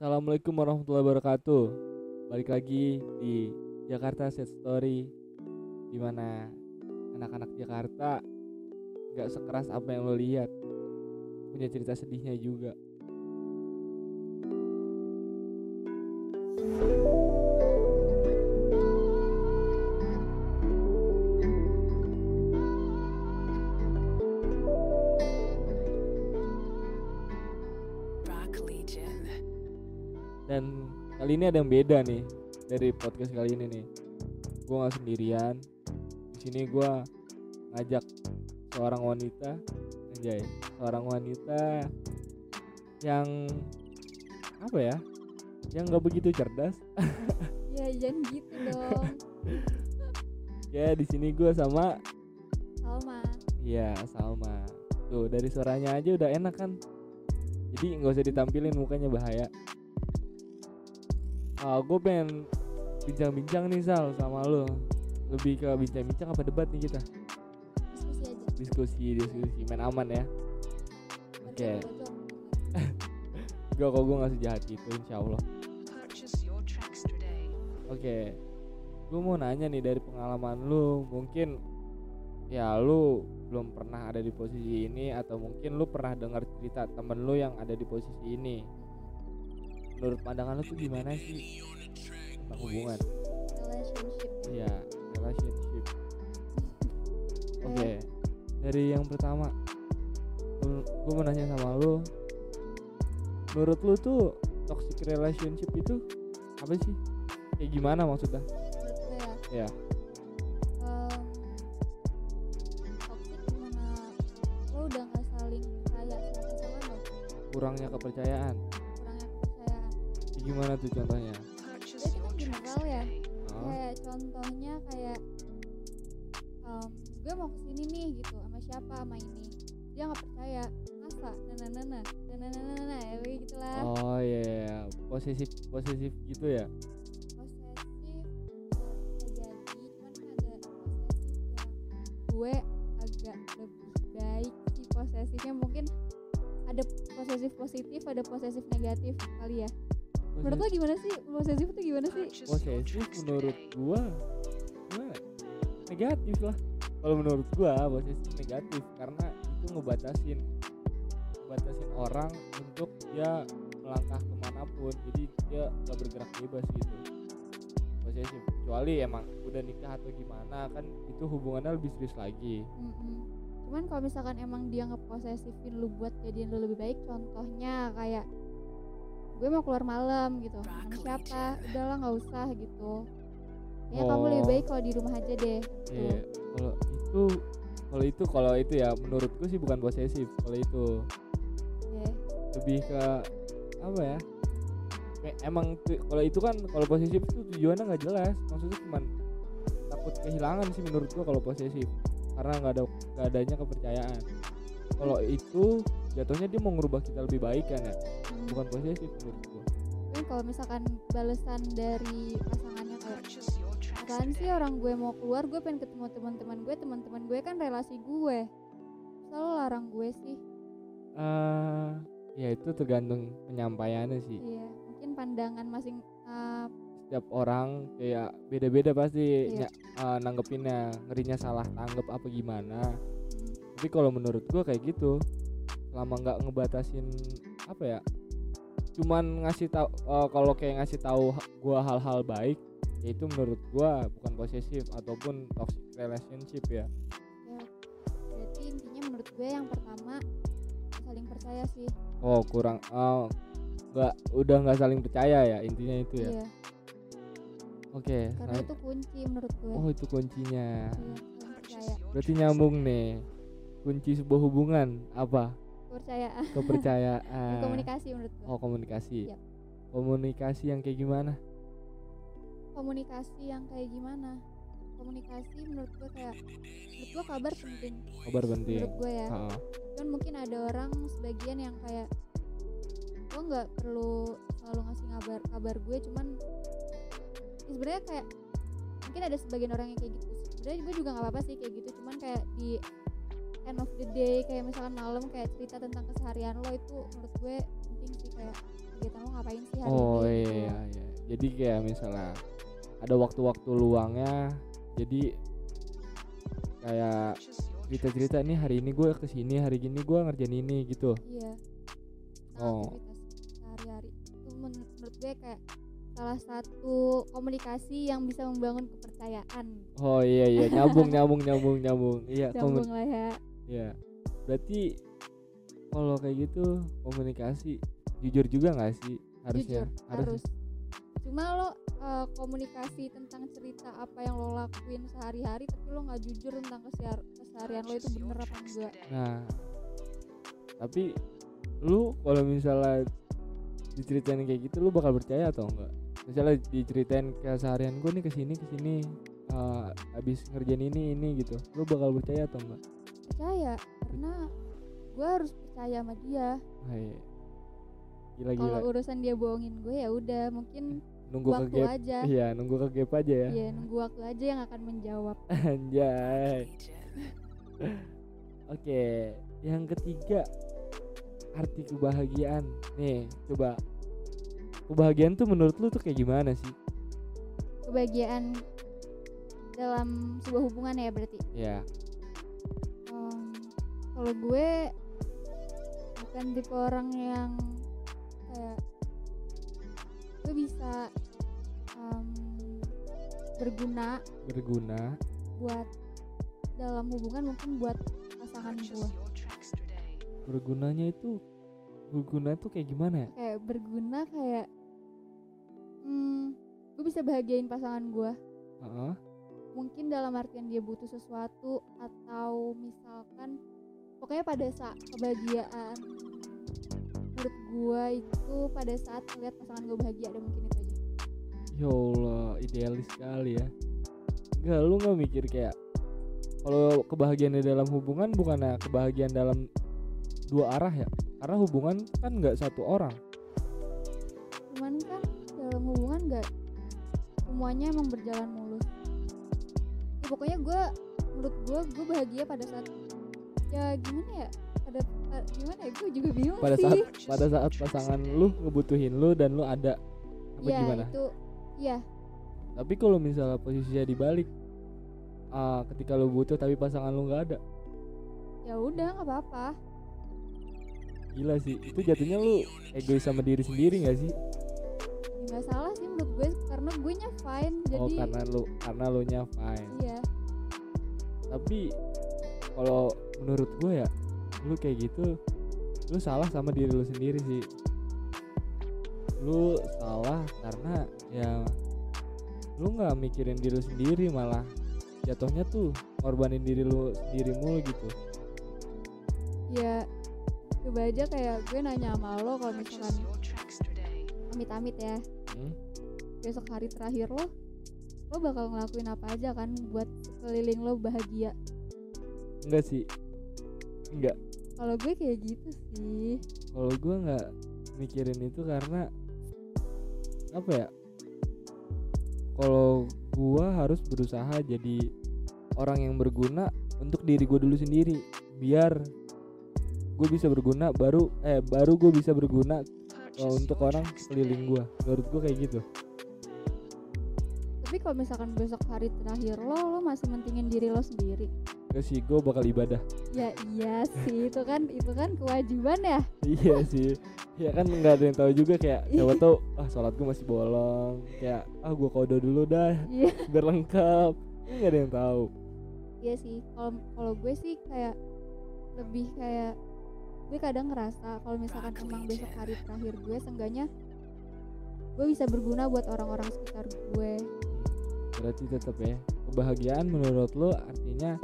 Assalamualaikum warahmatullahi wabarakatuh. Balik lagi di Jakarta Set Story di mana anak-anak Jakarta nggak sekeras apa yang lo lihat. Punya cerita sedihnya juga. Dan kali ini ada yang beda nih dari podcast kali ini nih. Gue nggak sendirian. Di sini gue ngajak seorang wanita, anjay, seorang wanita yang apa ya? Yang nggak begitu cerdas. Ya jangan gitu dong ya di sini gue sama Salma Iya Salma Tuh dari suaranya aja udah enak kan Jadi nggak usah ditampilin mukanya bahaya ah, Gue pengen bincang-bincang nih Sal sama lo Lebih ke bincang-bincang apa debat nih kita? Diskusi aja. Diskusi, diskusi, main aman ya. Oke. Bacot-bacot. Gak kok gue gak sejahat gitu insya Allah. Oke. Gue mau nanya nih dari pengalaman lu. Mungkin Ya lu belum pernah ada di posisi ini Atau mungkin lu pernah dengar cerita temen lu yang ada di posisi ini Menurut pandangan lu tuh gimana sih? Tentang hubungan. Relationship. Iya Relationship. Oke Dari yang pertama Gue mau nanya sama lu. Menurut lu tuh Toxic relationship itu Apa sih? Kayak gimana maksudnya? Ya? Ya em, Toxic gimana tuh contohnya? General ya. Oh, Kayak contohnya kayak em, Gue mau ke sini nih gitu Sama siapa? Sama ini. Dia gak percaya. Masa? Nana-nana Nana-nana Ya kayak gitu lah oh iya iya. posesif posesif gitu ya? posesif cuman kan ada posesif yang gue agak lebih baik sih posesifnya. Mungkin ada posesif positif ada posesif negatif kali ya menurut lo gimana sih? Posesif itu gimana sih? Posesif menurut gua gimana? negatif lah. Kalau menurut gua posesif negatif karena itu ngebatasin ngebatasin orang untuk dia melangkah ke mana pun. Jadi dia gak bergerak bebas gitu. Posesif kecuali emang udah nikah atau gimana kan itu hubungannya lebih serius lagi. Mm-mm. cuman kalau misalkan emang dia ngeposesifin lu buat jadiin lu lebih baik contohnya kayak gue mau keluar malam gitu. Sama siapa? udahlah nggak usah gitu. Ya kamu lebih Oh. baik kalau di rumah aja deh gitu. Iya, kalau itu kalau itu kalau itu ya menurutku sih bukan posesif kalau itu. Iya. lebih ke apa ya? Kayak emang kalau itu kan kalau posesif itu tujuannya nggak jelas. Maksudnya cuman takut kehilangan sih menurut gua kalau posesif. Karena nggak ada nggak adanya kepercayaan. Kalau itu jatuhnya dia mau ngerubah kita lebih baik kan ya Hmm. bukan posesif menurut gua. Kan kalau misalkan balasan dari pasangannya kayak apaan sih orang gue mau keluar? Gue pengen ketemu teman-teman gue teman-teman gue kan relasi gue. Selalu larang gue sih. Eh ya itu tergantung penyampaiannya sih. Iya mungkin pandangan masing uh, setiap orang kayak beda-beda pasti Iya. eh, nanggepinnya ngerinya salah tanggep apa gimana. Hmm, tapi kalau menurut gua kayak gitu selama nggak ngebatasin apa ya cuman ngasih tahu eh, kalau kayak ngasih tahu gua hal-hal baik ya itu menurut gua bukan posesif ataupun toxic relationship ya. Ya berarti intinya menurut gue yang pertama saling percaya sih. Oh kurang oh, nggak udah nggak saling percaya ya intinya itu ya? Iya. Oke karena nah- itu kunci menurut gue oh itu kuncinya. Iya berarti nyambung nih. Kunci sebuah hubungan apa kepercayaan. Kepercayaan. Komunikasi menurut gue oh komunikasi. Yap. komunikasi yang kayak gimana? Komunikasi yang kayak gimana? Komunikasi menurut gue kayak menurut gue kabar penting. Kabar penting. Menurut gue ya. Ha-ha. kan mungkin ada orang sebagian yang kayak lo nggak perlu selalu ngasih kabar kabar gue cuman ya sebenarnya kayak mungkin ada sebagian orang yang kayak gitu. Sebenarnya gue juga nggak apa-apa sih kayak gitu cuman kayak di end of the day kayak misalkan malam kayak cerita tentang keseharian lo itu menurut gue penting sih kayak kegiatan lo ngapain sih hari oh ini gitu. iya iya. Jadi kayak misalnya ada waktu-waktu luangnya jadi kayak cerita-cerita nih hari ini gue ke sini hari gini gue ngerjain ini gitu. Iya. Tentang Oh. sehari-hari itu men- menurut gue kayak salah satu komunikasi yang bisa membangun kepercayaan. Oh iya iya. Nyambung nyambung nyambung nyambung. Iya nyambung lah ya iya. Berarti kalau kayak gitu komunikasi jujur juga nggak sih harusnya? Jujur harus cuma lo uh, komunikasi tentang cerita apa yang lo lakuin sehari-hari tapi lo nggak jujur tentang kesehar- keseharian lo itu bener apa enggak. Nah tapi lu kalau misalnya diceritain kayak gitu lu bakal percaya atau enggak? Misalnya diceritain keseharian gue nih ke sini ke sini uh, habis ngerjain ini ini gitu lu bakal percaya atau enggak percaya karena gue harus percaya sama dia. Hai. gila gila. Kalau urusan dia bohongin gue ya udah mungkin nunggu ke waktu gap. aja. Iya nunggu ke gap aja ya. Iya nunggu waktu aja yang akan menjawab. Anjay. Oke yang ketiga arti kebahagiaan. Nih coba. Kebahagiaan tuh menurut lu tuh kayak gimana sih? Kebahagiaan dalam sebuah hubungan ya berarti? Ya kalau gue bukan tipe orang yang kayak gue bisa em, berguna berguna. buat dalam hubungan mungkin buat pasangan gue. bergunanya itu berguna tuh kayak gimana ya? Kayak berguna kayak hmm, gue bisa bahagiain pasangan gue. Heeh. mungkin dalam artian dia butuh sesuatu atau misalkan pokoknya pada saat kebahagiaan. Menurut gue itu pada saat melihat pasangan gue bahagia ada mungkin itu aja. Ya Allah idealis sekali ya. Enggak lu nggak mikir kayak kalau kebahagiaan di dalam hubungan bukannya kebahagiaan dalam dua arah ya? Karena hubungan kan nggak satu orang. Cuman kan dalam hubungan gak semuanya emang berjalan mulus. Ya pokoknya gue menurut gue gue bahagia pada saat ya gimana ya? Pada pa- gimana ya? Gue juga bingung pada sih. saat pada saat pasangan lu ngebutuhin lu dan lu ada apa ya gimana? itu ya. Tapi kalau misalnya posisinya dibalik ah ketika lu butuh tapi pasangan lu nggak ada. Ya udah nggak apa-apa. Gila sih itu jatuhnya lu egois sama diri sendiri nggak sih? Nggak salah sih menurut gue karena gue nya fine jadi oh karena lu karena lu nya fine. Iya. Tapi kalau menurut gue ya lu kayak gitu lu salah sama diri lu sendiri sih. Lu salah karena ya lu nggak mikirin diri lu sendiri malah jatuhnya tuh korbanin diri lu sendiri mulu gitu. Ya coba aja kayak gue nanya sama lo kalau misalkan amit-amit ya. Hmm? besok hari terakhir lo lo bakal ngelakuin apa aja kan buat sekeliling lo bahagia? Enggak sih enggak kalau gue kayak gitu sih. Kalau gue nggak mikirin itu karena apa ya? Kalau gua harus berusaha jadi orang yang berguna untuk diri gue dulu sendiri biar gue bisa berguna baru eh baru gue bisa berguna uh, untuk orang today. gue. Menurut gue kayak gitu. Tapi kalau misalkan besok hari terakhir lo lo masih mentingin diri lo sendiri Gak sih gue bakal ibadah. Ya iya sih itu kan itu kan kewajiban ya. Iya sih. Ya kan nggak ada yang tahu juga kayak siapa tahu ah sholat gue masih bolong. Kayak ah gue kodo dulu dah iya. biar lengkap. Ini nggak ada yang tahu. Iya sih kalau kalau gue sih kayak lebih kayak gue kadang ngerasa kalau misalkan emang besok hari terakhir gue seenggaknya gue bisa berguna buat orang-orang sekitar gue. Berarti tetap ya kebahagiaan menurut lo artinya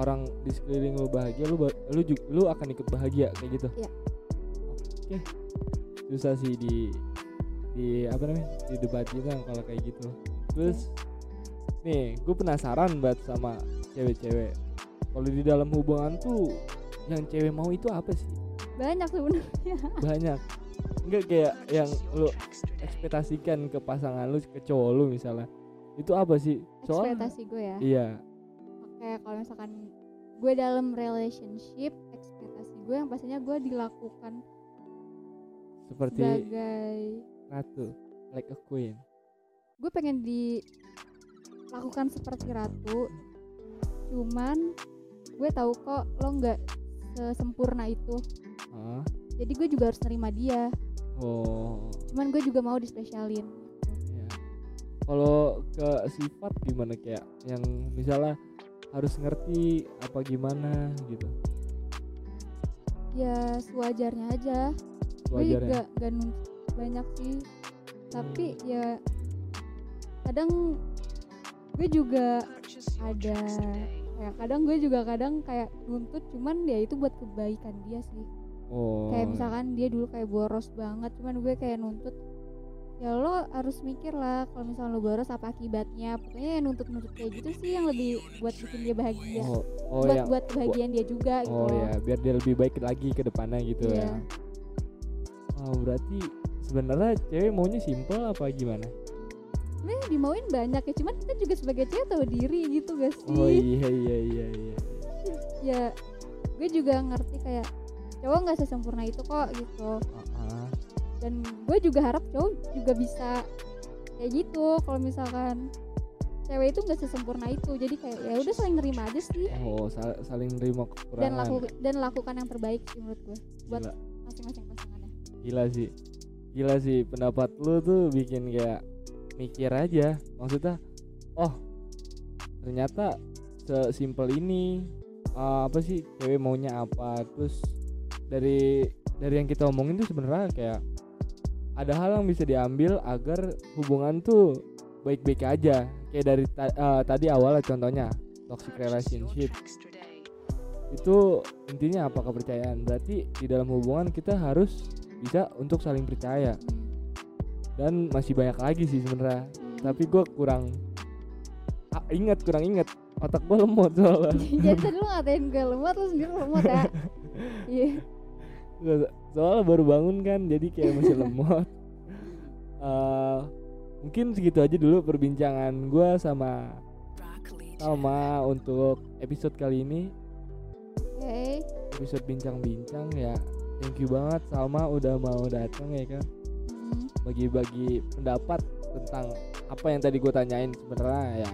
orang di sekeliling lo bahagia lu lu juga lu akan ikut bahagia kayak gitu? Iya. oke. Susah sih di di apa namanya di debat kita kalau kayak gitu. Terus nih gue penasaran banget sama cewek-cewek. Kalau di dalam hubungan tuh yang cewek mau itu apa sih? Banyak sebenarnya. Banyak. Enggak kayak yang lu ekspektasikan ke pasangan lu ke cowok lu misalnya. Itu apa sih? Soal ekspektasi gue ya. Iya oke kalau misalkan gue dalam relationship ekspektasi gue yang pastinya gue dilakukan seperti sebagai ratu like a queen. Gue pengen dilakukan seperti ratu cuman gue tahu kok lo nggak sesempurna itu. Hah? jadi gue juga harus nerima dia. Oh. Cuman gue juga mau dispesialin. Ya. kalau ke sifat gimana kayak yang misalnya harus ngerti apa gimana gitu. Ya sewajarnya aja. Gue juga gak nuntut banyak sih. Tapi ya kadang gue juga ada kayak kadang gue juga kadang kayak nuntut cuman ya itu buat kebaikan dia sih. Oh. Kayak misalkan dia dulu kayak boros banget cuman gue kayak nuntut ya lo harus mikir lah kalau misalnya lo boros apa akibatnya. Pokoknya yang nuntut nuntut kayak gitu sih yang lebih buat bikin dia bahagia. Oh, oh buat yang buat kebahagiaan dia juga gitu oh ya biar dia lebih baik lagi ke depannya gitu Iya. ya oh berarti sebenarnya cewek maunya simple apa gimana? Sebenarnya dimauin banyak ya cuman kita juga sebagai cewek tahu diri gitu gak sih? Oh iya iya iya iya. Ya gue juga ngerti kayak cowok nggak sesempurna itu kok gitu. Ah, ah. Dan gue juga harap cowok juga bisa kayak gitu kalau misalkan cewek itu nggak sesempurna itu. Jadi kayak ya udah saling nerima aja sih. Oh sal- saling nerima dan kekurangan laku dan lakukan yang terbaik sih menurut gue buat masing-masing pasangannya. Gila sih. Gila sih pendapat lu tuh bikin kayak mikir aja. Maksudnya oh ternyata sesimpel ini uh, apa sih cewek maunya apa? Terus dari dari yang kita omongin tuh sebenarnya kayak ada hal yang bisa diambil agar hubungan tuh baik-baik aja. Kayak dari ta- uh, tadi awalnya contohnya toxic relationship. itu intinya apa kepercayaan? Berarti di dalam hubungan kita harus bisa untuk saling percaya. Dan masih banyak lagi sih sebenarnya. Tapi gue kurang ah, ingat kurang ingat. Otak gue lemot soalnya. Jadi tadi lu ngatain gue lemot lu sendiri lemot ya? Iya soalnya baru bangun kan jadi kayak masih lemot. Eh, mungkin segitu aja dulu perbincangan gue sama Salma untuk episode kali ini. Oke. Episode bincang-bincang ya. Thank you banget Salma udah mau datang ya kan bagi-bagi pendapat tentang apa yang tadi gue tanyain. Sebenarnya ya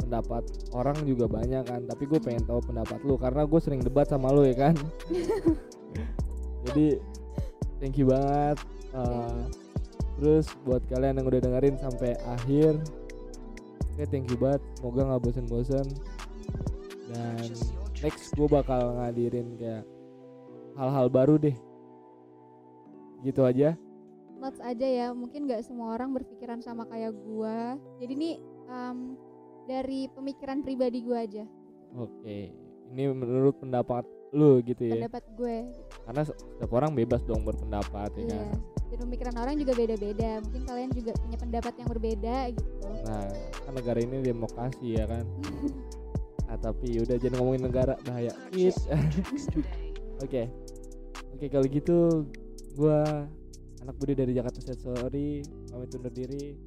pendapat orang juga banyak kan tapi gue pengen tahu pendapat lu karena gue sering debat sama lu ya kan jadi thank you banget Uh, terus buat kalian yang udah dengerin sampai akhir oke thank you banget semoga nggak bosen-bosen. Dan next gue bakal ngadirin kayak hal-hal baru deh. Gitu aja. Notes aja ya mungkin nggak semua orang berpikiran sama kayak gua. Jadi nih em, dari pemikiran pribadi gua aja. Oke, ini menurut pendapat lu gitu ya? pendapat gue Karena se- setiap orang bebas dong berpendapat ya iya kan. dan pemikiran orang juga beda-beda mungkin kalian juga punya pendapat yang berbeda gitu Nah, kan negara ini demokrasi ya kan. Nah, tapi udah jangan ngomongin negara bahaya. Oke, oke kalau gitu gua anak budi dari Jakarta Set Sorry pamit undur diri.